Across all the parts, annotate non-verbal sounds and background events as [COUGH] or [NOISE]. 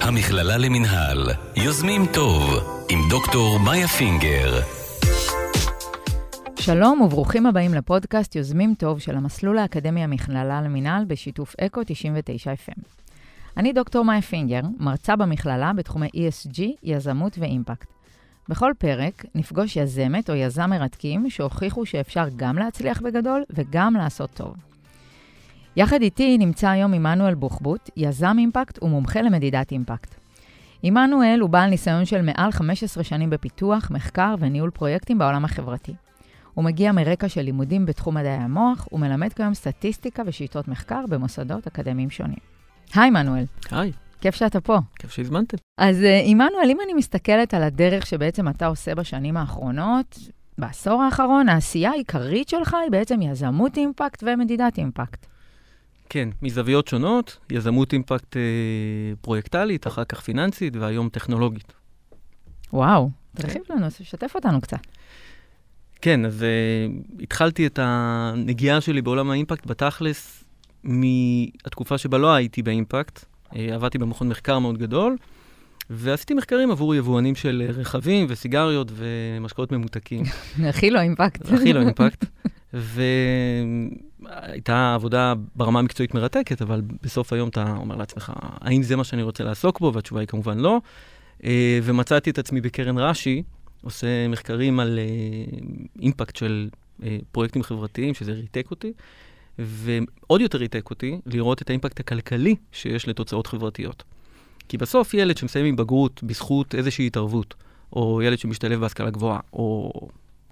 המכללה למינהל, יוזמים טוב, עם דוקטור מאיה פינגר. שלום וברוכים הבאים לפודקאסט יוזמים טוב של המסלול האקדמי המכללה למינהל בשיתוף אקו 99 FM. אני דוקטור מאיה פינגר, מרצה במכללה בתחומי ESG, יזמות ואימפקט. בכל פרק נפגוש יזמת או יזם מרתקים שהוכיחו שאפשר גם להצליח בגדול וגם לעשות טוב. יחד איתי נמצא היום עמנואל בוחבוט, יזם אימפקט ומומחה למדידת אימפקט. עמנואל הוא בעל ניסיון של מעל 15 שנים בפיתוח, מחקר וניהול פרויקטים בעולם החברתי. הוא מגיע מרקע של לימודים בתחום מדעי המוח, ומלמד כיום סטטיסטיקה ושיטות מחקר במוסדות אקדמיים שונים. היי, עמנואל. היי. כיף שאתה פה. כיף שהזמנתם. אז אה, עמנואל, אם אני מסתכלת על הדרך שבעצם אתה עושה בשנים האחרונות, בעשור האחרון, העשייה העיקרית שלך היא בעצם יזמות אימפקט ומדידת אימפקט. כן, מזוויות שונות, יזמות אימפקט אה, פרויקטלית, אחר כך פיננסית, והיום טכנולוגית. וואו, תרחיב לנו, שתף אותנו קצת. כן, אז uh, התחלתי את הנגיעה שלי בעולם האימפקט בתכלס מהתקופה שבה לא הייתי באימפקט. Uh, עבדתי במכון מחקר מאוד גדול, ועשיתי מחקרים עבור יבואנים של רכבים וסיגריות ומשקאות ממותקים. [LAUGHS] הכי לא אימפקט. הכי לא אימפקט. והייתה עבודה ברמה המקצועית מרתקת, אבל בסוף היום אתה אומר לעצמך, האם זה מה שאני רוצה לעסוק בו? והתשובה היא כמובן לא. Uh, ומצאתי את עצמי בקרן רש"י, עושה מחקרים על uh, אימפקט של uh, פרויקטים חברתיים, שזה ריתק אותי, ועוד יותר ריתק אותי לראות את האימפקט הכלכלי שיש לתוצאות חברתיות. כי בסוף ילד שמסיים עם בגרות בזכות איזושהי התערבות, או ילד שמשתלב בהשכלה גבוהה, או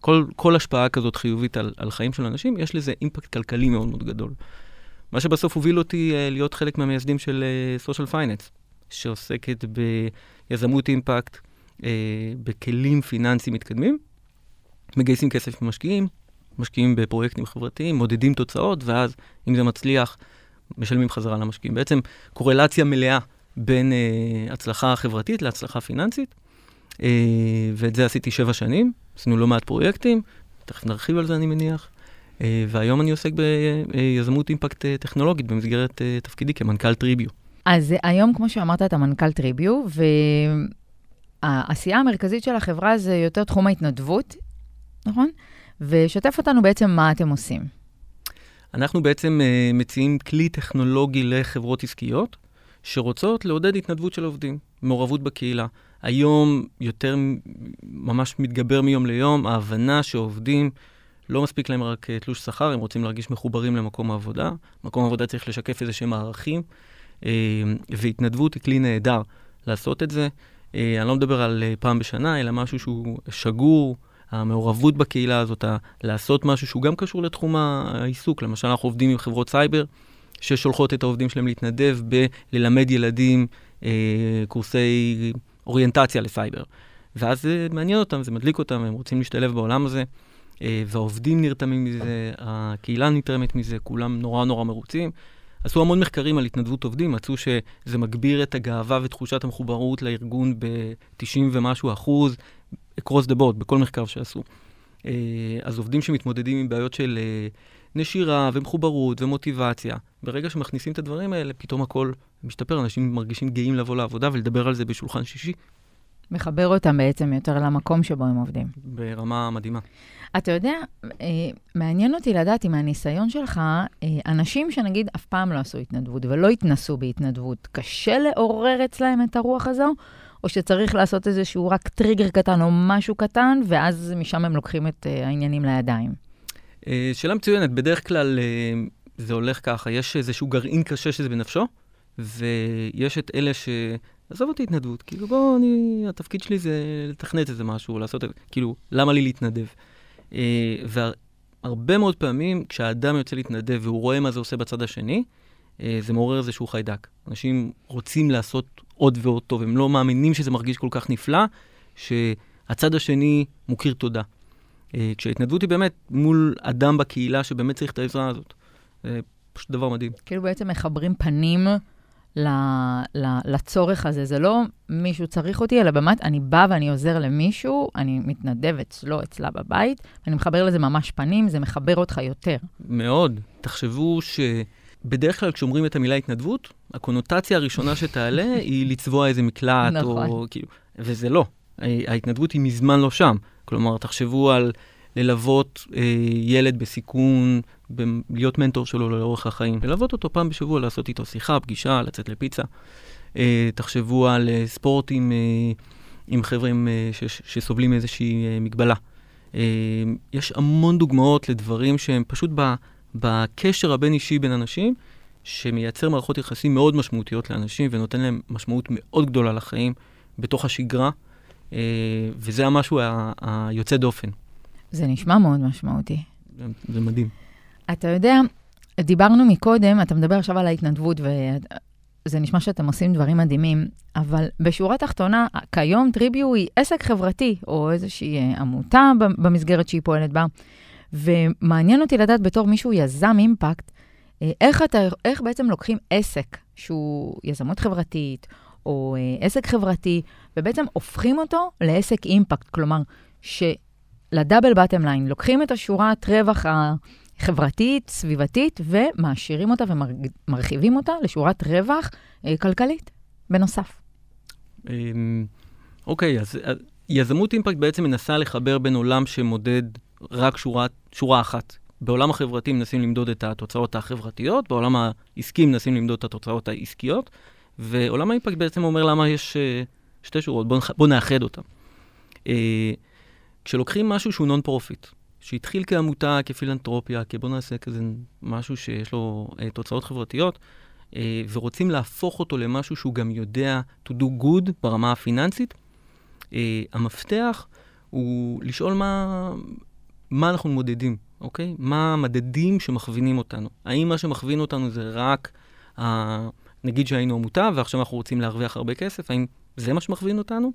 כל, כל השפעה כזאת חיובית על, על חיים של אנשים, יש לזה אימפקט כלכלי מאוד מאוד גדול. מה שבסוף הוביל אותי uh, להיות חלק מהמייסדים של uh, פייננס, שעוסקת ביזמות אימפקט, אה, בכלים פיננסיים מתקדמים, מגייסים כסף ממשקיעים, משקיעים בפרויקטים חברתיים, מודדים תוצאות, ואז, אם זה מצליח, משלמים חזרה למשקיעים. בעצם קורלציה מלאה בין אה, הצלחה חברתית להצלחה פיננסית, אה, ואת זה עשיתי שבע שנים, עשינו לא מעט פרויקטים, תכף נרחיב על זה אני מניח, אה, והיום אני עוסק ביזמות אימפקט אה, טכנולוגית במסגרת אה, תפקידי כמנכ"ל טריביו. אז היום, כמו שאמרת, אתה מנכ"ל טריביו, ו... העשייה המרכזית של החברה זה יותר תחום ההתנדבות, נכון? ושתף אותנו בעצם מה אתם עושים. אנחנו בעצם מציעים כלי טכנולוגי לחברות עסקיות שרוצות לעודד התנדבות של עובדים, מעורבות בקהילה. היום יותר ממש מתגבר מיום ליום ההבנה שעובדים, לא מספיק להם רק uh, תלוש שכר, הם רוצים להרגיש מחוברים למקום העבודה. מקום העבודה צריך לשקף איזה שהם ערכים, uh, והתנדבות היא כלי נהדר לעשות את זה. אה, אני לא מדבר על אה, פעם בשנה, אלא משהו שהוא שגור, המעורבות בקהילה הזאת, לעשות משהו שהוא גם קשור לתחום העיסוק. למשל, אנחנו עובדים עם חברות סייבר, ששולחות את העובדים שלהם להתנדב בללמד ילדים אה, קורסי אוריינטציה לסייבר. ואז זה מעניין אותם, זה מדליק אותם, הם רוצים להשתלב בעולם הזה. אה, והעובדים נרתמים מזה, הקהילה נתרמת מזה, כולם נורא נורא מרוצים. עשו המון מחקרים על התנדבות עובדים, מצאו שזה מגביר את הגאווה ותחושת המחוברות לארגון ב-90 ומשהו אחוז, across the board, בכל מחקר שעשו. אה, אז עובדים שמתמודדים עם בעיות של אה, נשירה ומחוברות ומוטיבציה, ברגע שמכניסים את הדברים האלה, פתאום הכל משתפר, אנשים מרגישים גאים לבוא לעבודה ולדבר על זה בשולחן שישי. מחבר אותם בעצם יותר למקום שבו הם עובדים. ברמה מדהימה. אתה יודע, אה, מעניין אותי לדעת אם מהניסיון שלך, אה, אנשים שנגיד אף פעם לא עשו התנדבות ולא התנסו בהתנדבות, קשה לעורר אצלהם את הרוח הזו? או שצריך לעשות איזשהו רק טריגר קטן או משהו קטן, ואז משם הם לוקחים את אה, העניינים לידיים? שאלה מצוינת. בדרך כלל זה הולך ככה, יש איזשהו גרעין קשה שזה בנפשו, ויש את אלה ש... עזוב אותי התנדבות, כאילו בוא, אני, התפקיד שלי זה לתכנת איזה משהו, לעשות, כאילו, למה לי להתנדב? אה, והרבה מאוד פעמים, כשהאדם יוצא להתנדב והוא רואה מה זה עושה בצד השני, אה, זה מעורר איזשהו חיידק. אנשים רוצים לעשות עוד ועוד טוב, הם לא מאמינים שזה מרגיש כל כך נפלא, שהצד השני מוקיר תודה. אה, כשההתנדבות היא באמת מול אדם בקהילה שבאמת צריך את העזרה הזאת. זה פשוט דבר מדהים. כאילו בעצם מחברים פנים ל, ל, לצורך הזה. זה לא מישהו צריך אותי, אלא באמת, אני באה ואני עוזר למישהו, אני מתנדב אצלו, אצלה בבית, ואני מחבר לזה ממש פנים, זה מחבר אותך יותר. מאוד. תחשבו בדרך כלל כשאומרים את המילה התנדבות, הקונוטציה הראשונה שתעלה [LAUGHS] היא לצבוע איזה מקלט, נכון. או כאילו, וזה לא. ההתנדבות היא מזמן לא שם. כלומר, תחשבו על ללוות אה, ילד בסיכון, ב- להיות מנטור שלו לאורך החיים. ללוות אותו פעם בשבוע, לעשות איתו שיחה, פגישה, לצאת לפיצה. אה, תחשבו על אה, ספורט עם, אה, עם חבר'ה עם, אה, ש- שסובלים מאיזושהי אה, מגבלה. אה, יש המון דוגמאות לדברים שהם פשוט ב- בקשר הבין-אישי בין אנשים, שמייצר מערכות יחסים מאוד משמעותיות לאנשים ונותן להם משמעות מאוד גדולה לחיים בתוך השגרה, וזה המשהו היוצא דופן. זה נשמע מאוד משמעותי. זה, זה מדהים. אתה יודע, דיברנו מקודם, אתה מדבר עכשיו על ההתנדבות, וזה נשמע שאתם עושים דברים מדהימים, אבל בשורה התחתונה, כיום טריביו היא עסק חברתי, או איזושהי אה, עמותה במסגרת שהיא פועלת בה, ומעניין אותי לדעת בתור מישהו יזם אימפקט, אה, איך, אתה, איך בעצם לוקחים עסק שהוא יזמות חברתית, או אה, עסק חברתי, ובעצם הופכים אותו לעסק אימפקט, כלומר, שלדאבל בטם ליין, לוקחים את השורת רווח החברתית, סביבתית, ומעשירים אותה ומרחיבים אותה לשורת רווח אה, כלכלית, בנוסף. אמ, אוקיי, אז אז יזמות impact בעצם מנסה לחבר בין עולם שמודד רק שורה, שורה אחת. בעולם החברתי מנסים למדוד את התוצאות החברתיות, בעולם העסקי מנסים למדוד את התוצאות העסקיות, ועולם ה-impact בעצם אומר למה יש אה, שתי שורות, בואו בוא נאחד אותן. אה, כשלוקחים משהו שהוא non-profit, שהתחיל כעמותה, כפילנטרופיה, כבוא נעשה כזה משהו שיש לו uh, תוצאות חברתיות, uh, ורוצים להפוך אותו למשהו שהוא גם יודע to do good ברמה הפיננסית, uh, המפתח הוא לשאול מה, מה אנחנו מודדים, אוקיי? מה המדדים שמכווינים אותנו. האם מה שמכווין אותנו זה רק, uh, נגיד שהיינו עמותה ועכשיו אנחנו רוצים להרוויח הרבה כסף, האם זה מה שמכווין אותנו?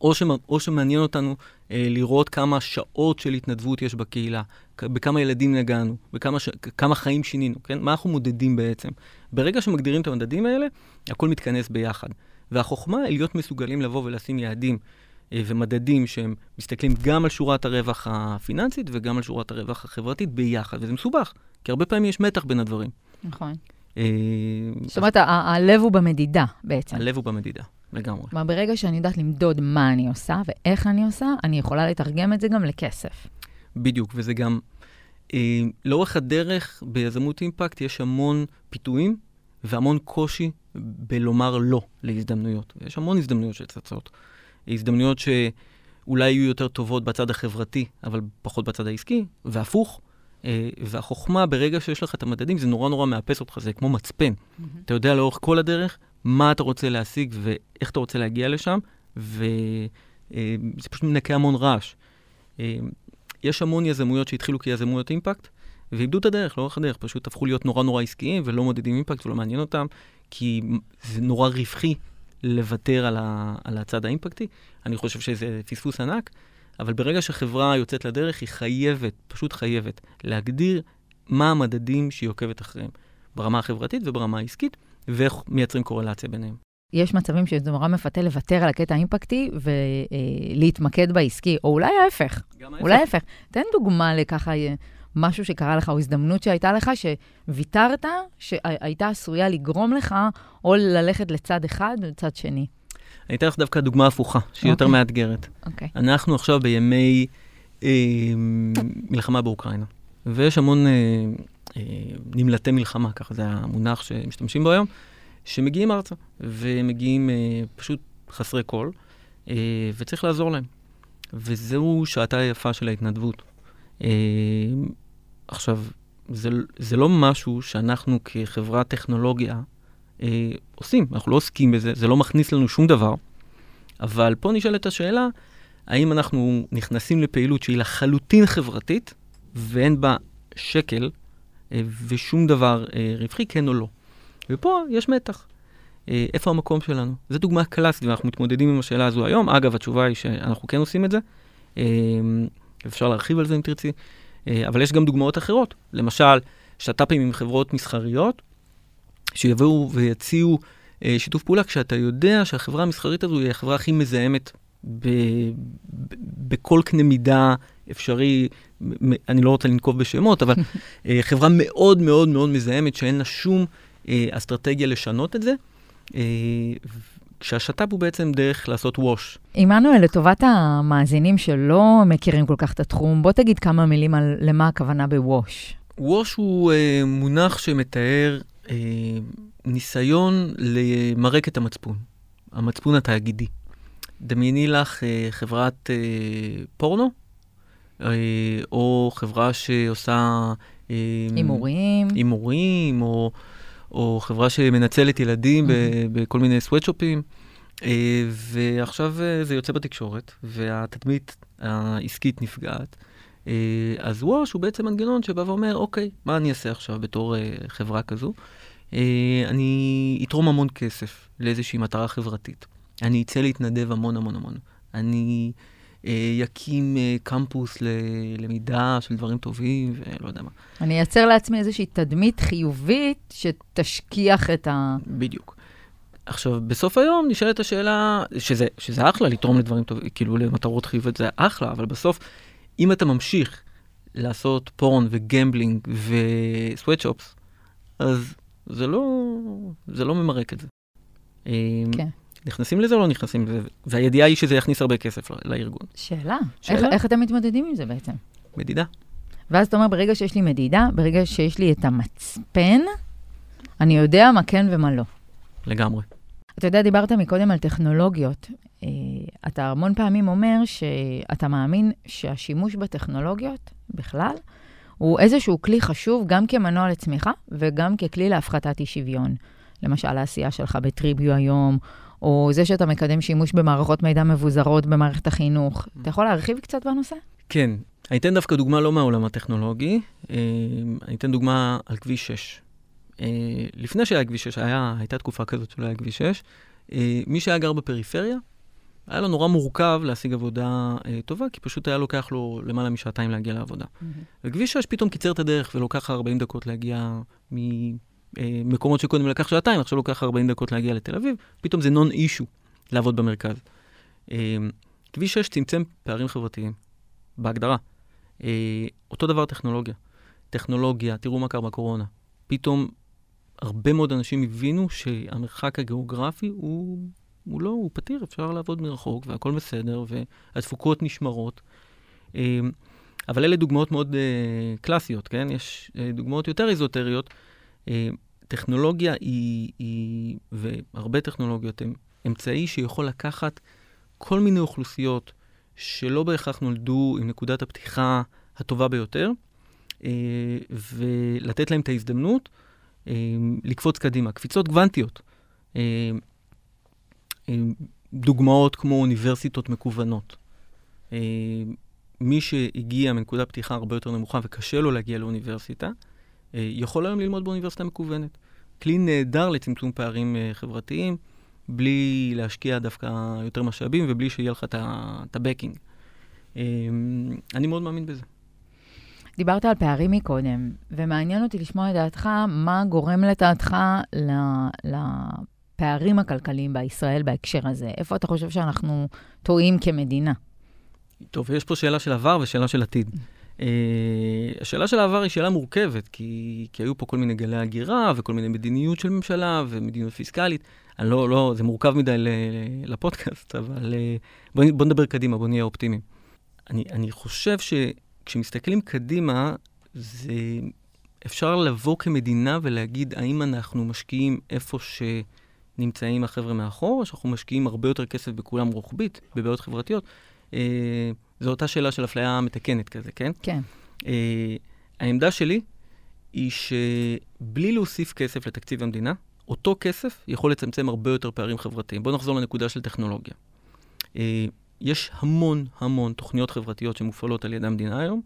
או, שמ, או שמעניין אותנו אה, לראות כמה שעות של התנדבות יש בקהילה, בכמה ילדים נגענו, בכמה ש, חיים שינינו, כן? מה אנחנו מודדים בעצם? ברגע שמגדירים את המדדים האלה, הכל מתכנס ביחד. והחוכמה היא להיות מסוגלים לבוא ולשים יעדים אה, ומדדים שהם מסתכלים גם על שורת הרווח הפיננסית וגם על שורת הרווח החברתית ביחד, וזה מסובך, כי הרבה פעמים יש מתח בין הדברים. נכון. אה, זאת אומרת, הלב הוא במדידה בעצם. הלב הוא במדידה. לגמרי. כלומר, ברגע שאני יודעת למדוד מה אני עושה ואיך אני עושה, אני יכולה לתרגם את זה גם לכסף. בדיוק, וזה גם, אה, לאורך הדרך ביזמות אימפקט יש המון פיתויים והמון קושי בלומר לא להזדמנויות. יש המון הזדמנויות שצצות. הזדמנויות שאולי יהיו יותר טובות בצד החברתי, אבל פחות בצד העסקי, והפוך. אה, והחוכמה, ברגע שיש לך את המדדים, זה נורא נורא מאפס אותך, זה כמו מצפן. Mm-hmm. אתה יודע לאורך כל הדרך מה אתה רוצה להשיג ואיך אתה רוצה להגיע לשם, וזה פשוט מנקה המון רעש. יש המון יזמויות שהתחילו כיזמויות אימפקט, ואיבדו את הדרך, לאורך הדרך, פשוט הפכו להיות נורא נורא עסקיים ולא מודדים אימפקט ולא מעניין אותם, כי זה נורא רווחי לוותר על, ה, על הצד האימפקטי. אני חושב שזה פספוס ענק, אבל ברגע שחברה יוצאת לדרך, היא חייבת, פשוט חייבת, להגדיר מה המדדים שהיא עוקבת אחריהם, ברמה החברתית וברמה העסקית. ואיך מייצרים קורלציה ביניהם. יש מצבים שזה נורא מפתה לוותר על הקטע האימפקטי ולהתמקד בעסקי, או אולי ההפך. גם אולי ההפך. תן דוגמה לככה משהו שקרה לך, או הזדמנות שהייתה לך, שוויתרת, שהייתה עשויה לגרום לך או ללכת לצד אחד ולצד שני. אני אתן לך דווקא דוגמה הפוכה, שהיא okay. יותר אוקיי. מאתגרת. Okay. אוקיי. אנחנו עכשיו בימי אה, מלחמה באוקראינה, ויש המון אה, אה, נמלטי מלחמה, ככה זה המונח שמשתמשים בו היום, שמגיעים ארצה, ומגיעים אה, פשוט חסרי כל, אה, וצריך לעזור להם. וזהו שעתה היפה של ההתנדבות. אה, עכשיו, זה, זה לא משהו שאנחנו כחברת טכנולוגיה אה, עושים, אנחנו לא עוסקים בזה, זה לא מכניס לנו שום דבר, אבל פה נשאלת השאלה, האם אנחנו נכנסים לפעילות שהיא לחלוטין חברתית, ואין בה שקל אה, ושום דבר אה, רווחי, כן או לא. ופה יש מתח. אה, איפה המקום שלנו? זו דוגמה קלאסית, ואנחנו מתמודדים עם השאלה הזו היום. אגב, התשובה היא שאנחנו כן עושים את זה. אפשר להרחיב על זה אם תרצי. אבל יש גם דוגמאות אחרות. למשל, שת"פים עם חברות מסחריות, שיבואו ויציעו שיתוף פעולה, כשאתה יודע שהחברה המסחרית הזו היא החברה הכי מזהמת ב- ב- בכל קנה מידה אפשרי, אני לא רוצה לנקוב בשמות, אבל [LAUGHS] אה, חברה מאוד מאוד מאוד מזהמת, שאין לה שום אה, אסטרטגיה לשנות את זה. אה, כשהשת"פ הוא בעצם דרך לעשות ווש. עמנואל, לטובת המאזינים שלא מכירים כל כך את התחום, בוא תגיד כמה מילים על למה הכוונה בווש. ווש הוא אה, מונח שמתאר אה, ניסיון למרק את המצפון, המצפון התאגידי. דמייני לך אה, חברת אה, פורנו, אה, או חברה שעושה... אה, הימורים. הימורים, או, או חברה שמנצלת ילדים ב, בכל מיני סוואטשופים. אה, ועכשיו אה, זה יוצא בתקשורת, והתדמית העסקית נפגעת. אה, אז ווש הוא בעצם מנגנון שבא ואומר, אוקיי, מה אני אעשה עכשיו בתור אה, חברה כזו? אה, אני אתרום המון כסף לאיזושהי מטרה חברתית. אני אצא להתנדב המון המון המון. אני אקים קמפוס ללמידה של דברים טובים, ולא יודע מה. אני אייצר לעצמי איזושהי תדמית חיובית שתשכיח את ה... בדיוק. עכשיו, בסוף היום נשאלת השאלה, שזה, שזה אחלה לתרום לדברים טובים, כאילו למטרות חיוביות זה אחלה, אבל בסוף, אם אתה ממשיך לעשות פורן וגמבלינג וסוואטשופס, אז זה לא, זה לא ממרק את זה. כן. נכנסים לזה או לא נכנסים לזה? והידיעה היא שזה יכניס הרבה כסף לארגון. שאלה. שאלה. איך, איך אתם מתמודדים עם זה בעצם? מדידה. ואז אתה אומר, ברגע שיש לי מדידה, ברגע שיש לי את המצפן, אני יודע מה כן ומה לא. לגמרי. אתה יודע, דיברת מקודם על טכנולוגיות. אה, אתה המון פעמים אומר שאתה מאמין שהשימוש בטכנולוגיות בכלל הוא איזשהו כלי חשוב גם כמנוע לצמיחה וגם ככלי להפחתת אי שוויון. למשל, העשייה שלך בטריביו היום, או זה שאתה מקדם שימוש במערכות מידע מבוזרות במערכת החינוך. אתה יכול להרחיב קצת בנושא? כן. אני אתן דווקא דוגמה לא מהעולם הטכנולוגי, אה, אני אתן דוגמה על כביש 6. לפני שהיה כביש 6, היה, הייתה תקופה כזאת שלא היה כביש 6, מי שהיה גר בפריפריה, היה לו נורא מורכב להשיג עבודה אה, טובה, כי פשוט היה לוקח לו למעלה משעתיים להגיע לעבודה. Mm-hmm. וכביש 6 פתאום קיצר את הדרך ולוקח 40 דקות להגיע ממקומות שקודם לקח שעתיים, עכשיו לוקח 40 דקות להגיע לתל אביב, פתאום זה נון אישו לעבוד במרכז. אה, כביש 6 צמצם פערים חברתיים, בהגדרה. אה, אותו דבר טכנולוגיה. טכנולוגיה, תראו מה קרה בקורונה. פתאום הרבה מאוד אנשים הבינו שהמרחק הגיאוגרפי הוא, הוא לא, הוא פתיר, אפשר לעבוד מרחוק והכל בסדר, והתפוקות נשמרות. אבל אלה דוגמאות מאוד uh, קלאסיות, כן? יש uh, דוגמאות יותר איזוטריות. Uh, טכנולוגיה היא, היא, והרבה טכנולוגיות, הן אמצעי שיכול לקחת כל מיני אוכלוסיות שלא בהכרח נולדו עם נקודת הפתיחה הטובה ביותר, uh, ולתת להם את ההזדמנות לקפוץ קדימה, קפיצות גוונטיות. דוגמאות כמו אוניברסיטות מקוונות. מי שהגיע מנקודת פתיחה הרבה יותר נמוכה וקשה לו להגיע לאוניברסיטה, יכול היום ללמוד באוניברסיטה מקוונת. כלי נהדר לצמצום פערים חברתיים, בלי להשקיע דווקא יותר משאבים ובלי שיהיה לך את הבקינג. אני מאוד מאמין בזה. דיברת על פערים מקודם, ומעניין אותי לשמוע את דעתך, מה גורם לדעתך לפערים הכלכליים בישראל בהקשר הזה? איפה אתה חושב שאנחנו טועים כמדינה? טוב, יש פה שאלה של עבר ושאלה של עתיד. Uh, השאלה של העבר היא שאלה מורכבת, כי, כי היו פה כל מיני גלי הגירה וכל מיני מדיניות של ממשלה ומדיניות פיסקלית. אני לא, לא, זה מורכב מדי לפודקאסט, אבל uh, בוא, בוא נדבר קדימה, בוא נהיה אופטימיים. אני, אני חושב ש... כשמסתכלים קדימה, זה אפשר לבוא כמדינה ולהגיד האם אנחנו משקיעים איפה שנמצאים החבר'ה מאחור, או שאנחנו משקיעים הרבה יותר כסף בכולם רוחבית, בבעיות חברתיות. אה, זו אותה שאלה של אפליה מתקנת כזה, כן? כן. אה, העמדה שלי היא שבלי להוסיף כסף לתקציב המדינה, אותו כסף יכול לצמצם הרבה יותר פערים חברתיים. בואו נחזור לנקודה של טכנולוגיה. אה, יש המון המון תוכניות חברתיות שמופעלות על ידי המדינה היום,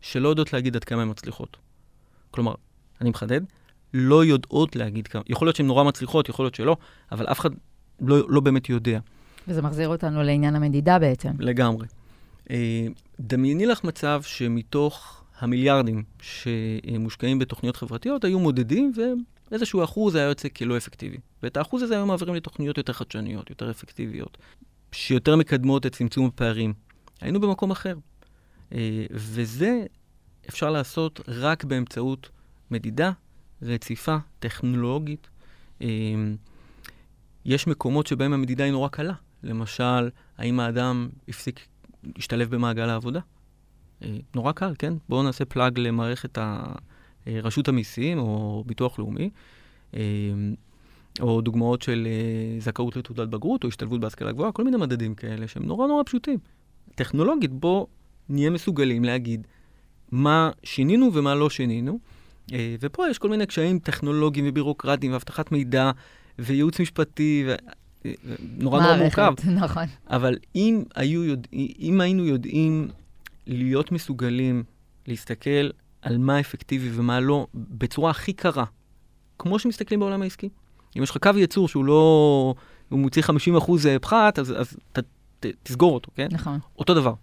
שלא יודעות להגיד עד כמה הן מצליחות. כלומר, אני מחדד, לא יודעות להגיד כמה, יכול להיות שהן נורא מצליחות, יכול להיות שלא, אבל אף אחד לא, לא באמת יודע. וזה מחזיר אותנו לעניין המדידה בעצם. לגמרי. אה, דמייני לך מצב שמתוך המיליארדים שמושקעים בתוכניות חברתיות, היו מודדים ואיזשהו אחוז היה יוצא כלא אפקטיבי. ואת האחוז הזה היו מעבירים לתוכניות יותר חדשניות, יותר אפקטיביות. שיותר מקדמות את צמצום הפערים. היינו במקום אחר. אה, וזה אפשר לעשות רק באמצעות מדידה רציפה, טכנולוגית. אה, יש מקומות שבהם המדידה היא נורא קלה. למשל, האם האדם הפסיק להשתלב במעגל העבודה? אה, נורא קל, כן? בואו נעשה פלאג למערכת. רשות המיסים או ביטוח לאומי, או דוגמאות של זכאות לתעודת בגרות או השתלבות בהשכלה גבוהה, כל מיני מדדים כאלה שהם נורא נורא פשוטים. טכנולוגית, בואו נהיה מסוגלים להגיד מה שינינו ומה לא שינינו. אה, ופה יש כל מיני קשיים טכנולוגיים ובירוקרטיים ואבטחת מידע וייעוץ משפטי, ו... אה, נורא נורא מורכב. [LAUGHS] נכון. אבל אם, היו יודע... אם היינו יודעים להיות מסוגלים להסתכל על מה אפקטיבי ומה לא בצורה הכי קרה, כמו שמסתכלים בעולם העסקי. אם יש לך קו ייצור שהוא לא, הוא מוציא 50% פחת, אז, אז ת, ת, תסגור אותו, כן? נכון. אותו דבר.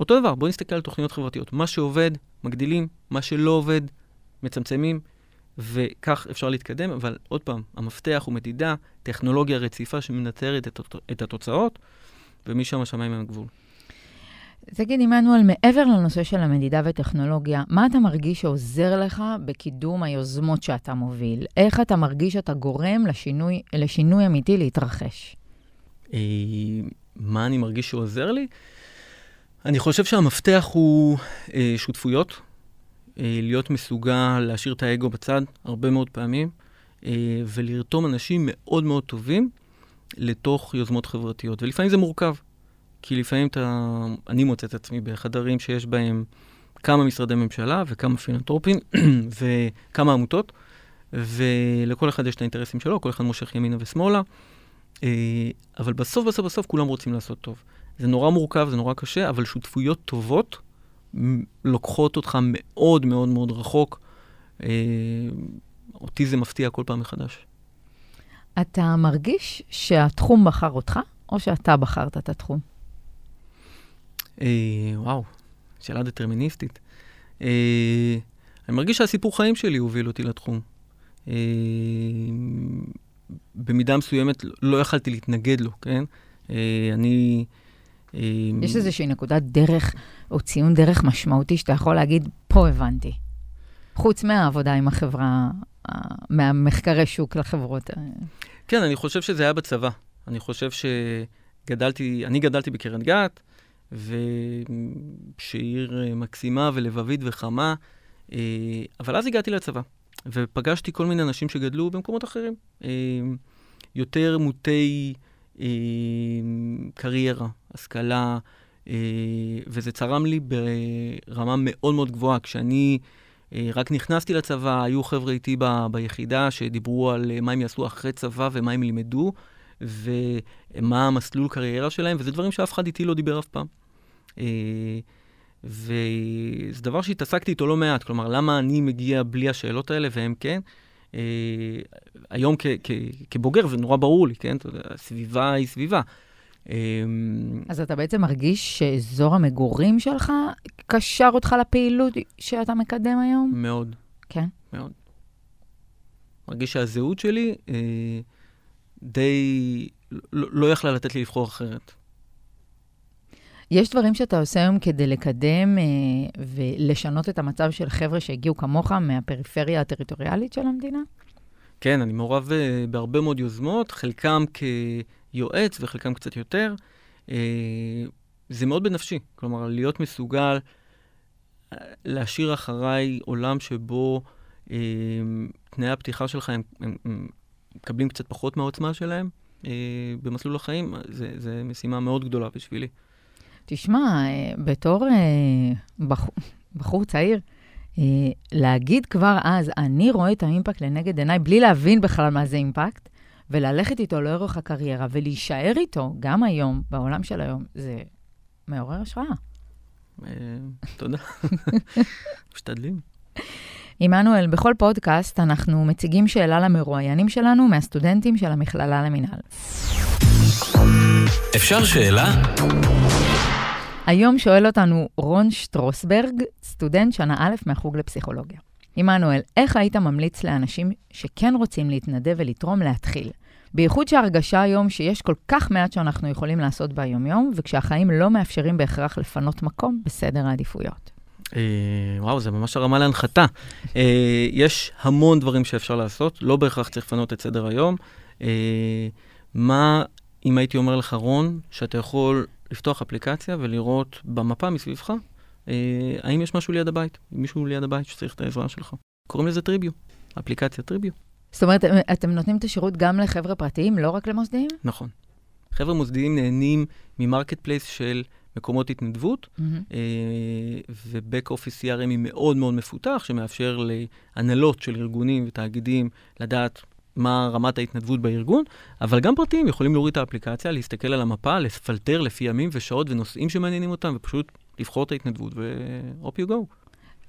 אותו דבר, בואו נסתכל על תוכניות חברתיות. מה שעובד, מגדילים, מה שלא עובד, מצמצמים, וכך אפשר להתקדם, אבל עוד פעם, המפתח הוא מדידה, טכנולוגיה רציפה שמנטרת את, את התוצאות, ומשם השמיים הם הגבול. תגיד, עמנואל, מעבר לנושא של המדידה וטכנולוגיה, מה אתה מרגיש שעוזר לך בקידום היוזמות שאתה מוביל? איך אתה מרגיש שאתה גורם לשינוי, לשינוי אמיתי להתרחש? אה, מה אני מרגיש שעוזר לי? אני חושב שהמפתח הוא אה, שותפויות, אה, להיות מסוגל להשאיר את האגו בצד הרבה מאוד פעמים, אה, ולרתום אנשים מאוד מאוד טובים לתוך יוזמות חברתיות. ולפעמים זה מורכב, כי לפעמים אתה, אני מוצא את עצמי בחדרים שיש בהם כמה משרדי ממשלה וכמה פילנטרופים [CLEARS THROAT] וכמה עמותות, ולכל אחד יש את האינטרסים שלו, כל אחד מושך ימינה ושמאלה, אה, אבל בסוף, בסוף, בסוף כולם רוצים לעשות טוב. זה נורא מורכב, זה נורא קשה, אבל שותפויות טובות לוקחות אותך מאוד מאוד מאוד רחוק. אה, אותי זה מפתיע כל פעם מחדש. אתה מרגיש שהתחום בחר אותך, או שאתה בחרת את התחום? אה, וואו, שאלה דטרמיניסטית. אה, אני מרגיש שהסיפור חיים שלי הוביל אותי לתחום. אה, במידה מסוימת לא יכלתי להתנגד לו, כן? אה, אני... אמ, יש איזושהי נקודת דרך או ציון דרך משמעותי שאתה יכול להגיד, פה הבנתי. חוץ מהעבודה עם החברה, מהמחקרי שוק לחברות. כן, אני חושב שזה היה בצבא. אני חושב שגדלתי, אני גדלתי בקרן גת, ושעיר אה, מקסימה ולבבית וחמה, אה, אבל אז הגעתי לצבא, ופגשתי כל מיני אנשים שגדלו במקומות אחרים, אה, יותר מוטי קריירה, השכלה, וזה צרם לי ברמה מאוד מאוד גבוהה. כשאני רק נכנסתי לצבא, היו חבר'ה איתי ביחידה שדיברו על מה הם יעשו אחרי צבא ומה הם ילמדו, ומה המסלול קריירה שלהם, וזה דברים שאף אחד איתי לא דיבר אף פעם. וזה דבר שהתעסקתי איתו לא מעט, כלומר, למה אני מגיע בלי השאלות האלה והם כן? היום כ- כ- כבוגר זה נורא ברור לי, כן? הסביבה היא סביבה. אמ, אז אתה בעצם מרגיש שאזור המגורים שלך קשר אותך לפעילות שאתה מקדם היום? מאוד. כן? מאוד. מרגיש שהזהות שלי אה, די לא, לא יכלה לתת לי לבחור אחרת. יש דברים שאתה עושה היום כדי לקדם אה, ולשנות את המצב של חבר'ה שהגיעו כמוך מהפריפריה הטריטוריאלית של המדינה? כן, אני מעורב אה, בהרבה מאוד יוזמות, חלקם כ... יועץ וחלקם קצת יותר. אה, זה מאוד בנפשי, כלומר, להיות מסוגל אה, להשאיר אחריי עולם שבו אה, תנאי הפתיחה שלך הם, הם, הם מקבלים קצת פחות מהעוצמה שלהם אה, במסלול החיים, זה, זה משימה מאוד גדולה בשבילי. תשמע, אה, בתור אה, בחור, בחור צעיר, אה, להגיד כבר אז, אני רואה את האימפקט לנגד עיניי, בלי להבין בכלל מה זה אימפקט, וללכת איתו לאורך הקריירה ולהישאר איתו, גם היום, בעולם של היום, זה מעורר השראה. אה, תודה. [LAUGHS] משתדלים. עמנואל, בכל פודקאסט אנחנו מציגים שאלה למרואיינים שלנו מהסטודנטים של המכללה למינהל. אפשר שאלה? היום שואל אותנו רון שטרוסברג, סטודנט שנה א' מהחוג לפסיכולוגיה. עמנואל, איך היית ממליץ לאנשים שכן רוצים להתנדב ולתרום להתחיל? בייחוד שההרגשה היום שיש כל כך מעט שאנחנו יכולים לעשות ביומיום, וכשהחיים לא מאפשרים בהכרח לפנות מקום בסדר העדיפויות. אה, וואו, זה ממש הרמה להנחתה. אה, יש המון דברים שאפשר לעשות, לא בהכרח צריך לפנות את סדר היום. אה, מה, אם הייתי אומר לך, רון, שאתה יכול לפתוח אפליקציה ולראות במפה מסביבך, האם יש משהו ליד הבית, מישהו ליד הבית שצריך את העזרה שלך. קוראים לזה טריביו, אפליקציה טריביו. זאת אומרת, אתם נותנים את השירות גם לחבר'ה פרטיים, לא רק למוסדיים? נכון. חבר'ה מוסדיים נהנים מ-marketplace של מקומות התנדבות, מהמם. אה, ו-Back Office CRM היא מאוד מאוד מפותח, שמאפשר להנהלות של ארגונים ותאגידים לדעת מה רמת ההתנדבות בארגון, אבל גם פרטיים יכולים להוריד את האפליקציה, להסתכל על המפה, לפלטר לפי ימים ושעות ונושאים שמעניינים אותם, ופשוט לבחור את ההתנדבות ו-up you go.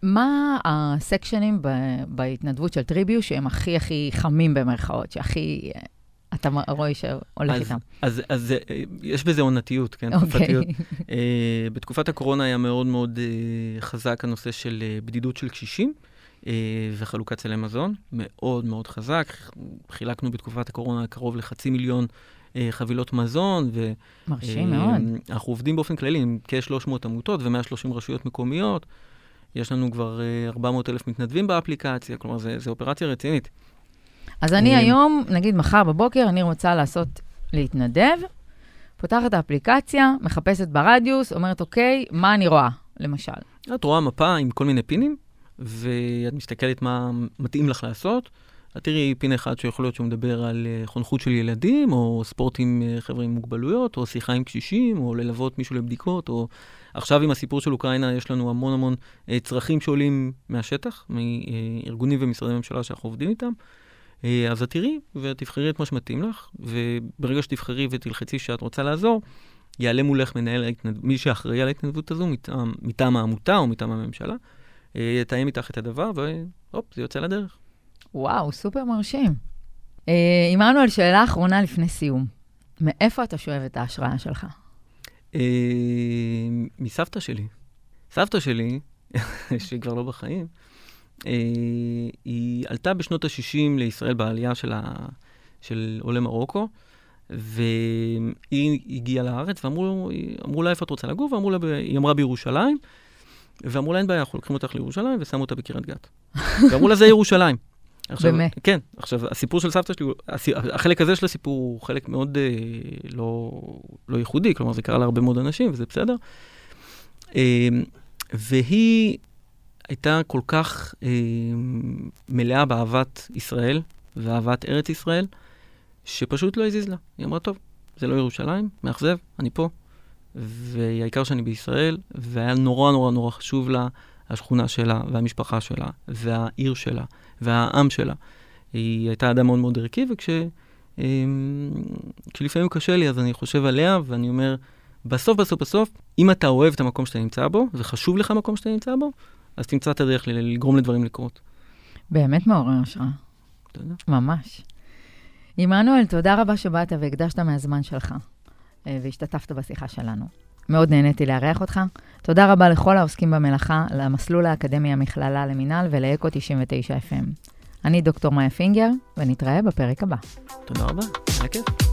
מה הסקשנים ב- בהתנדבות של טריביו שהם הכי הכי חמים במרכאות, שהכי אה, אתה רואה שהולך אז- איתם? אז, אז אה, יש בזה עונתיות, כן? אוקיי. תקופתיות. אה, בתקופת הקורונה היה מאוד מאוד אה, חזק הנושא של אה, בדידות של קשישים וחלוקת סלי מזון, מאוד מאוד חזק. חילקנו בתקופת הקורונה קרוב לחצי מיליון חבילות מזון, ו... מרשים מאוד. אנחנו עובדים באופן כללי עם כ-300 עמותות ו-130 רשויות מקומיות. יש לנו כבר אה, 400 אלף מתנדבים באפליקציה, כלומר, זו אופרציה רצינית. אז אני היום, נגיד מחר בבוקר, אני רוצה לעשות, להתנדב, פותחת את האפליקציה, מחפשת ברדיוס, אומרת, אוקיי, מה אני רואה, למשל? את רואה מפה עם כל מיני פינים, ואת מסתכלת מה מתאים לך לעשות. את תראי פין אחד שיכול להיות שהוא מדבר על אה, חונכות של ילדים, או ספורט עם אה, חבר'ה עם מוגבלויות, או שיחה עם קשישים, או ללוות מישהו לבדיקות, או עכשיו עם הסיפור של אוקראינה יש לנו המון המון אה, צרכים שעולים מהשטח, מארגונים ומשרדי ממשלה שאנחנו עובדים איתם. אה, אז את תראי ותבחרי את מה שמתאים לך, וברגע שתבחרי ותלחצי שאת רוצה לעזור, יעלה מולך מנהל ההתנדבות, מי שאחראי על ההתנדבות הזו מטעם, מטעם העמותה או מטעם הממשלה, אה, יתאם איתך את הדבר, והופ, זה יוצא לדרך. וואו, סופר מרשים. אה, עמנואל, שאלה אחרונה לפני סיום. מאיפה אתה שואב את ההשראה שלך? אה, מסבתא שלי. סבתא שלי, [LAUGHS] שהיא כבר לא בחיים, היא עלתה בשנות ה-60 לישראל בעלייה של, ה... של עולי מרוקו, והיא הגיעה לארץ, ואמרו אמרו לה איפה את רוצה לגור, ואמרו לה, היא אמרה בירושלים, ואמרו לה אין בעיה, אנחנו לוקחים אותך לירושלים, ושמו אותה בקריית גת. [LAUGHS] ואמרו לה זה ירושלים. עכשיו, באמת? כן. עכשיו, הסיפור של סבתא שלי, החלק הזה של הסיפור הוא חלק מאוד אה, לא, לא ייחודי, כלומר זה קרה להרבה מאוד אנשים, וזה בסדר. אה, והיא הייתה כל כך אה, מלאה באהבת ישראל ואהבת ארץ ישראל, שפשוט לא הזיז לה. היא אמרה, טוב, זה לא ירושלים, מאכזב, אני פה. והעיקר שאני בישראל, והיה נורא נורא נורא חשוב לה השכונה שלה, והמשפחה שלה, והעיר שלה, והעם שלה. היא הייתה אדם מאוד מאוד ערכי, וכש... אמ, כשלפעמים קשה לי, אז אני חושב עליה, ואני אומר, בסוף, בסוף, בסוף, אם אתה אוהב את המקום שאתה נמצא בו, וחשוב לך המקום שאתה נמצא בו, אז תמצא את הדרך לגרום לדברים לקרות. באמת מעורר השראה, יודע? ממש. עמנואל, תודה רבה שבאת והקדשת מהזמן שלך, אה, והשתתפת בשיחה שלנו. מאוד נהניתי לארח אותך. תודה רבה לכל העוסקים במלאכה, למסלול האקדמי המכללה למינהל ולאקו 99 FM. אני דוקטור מאיה פינגר, ונתראה בפרק הבא. תודה רבה, היה כיף.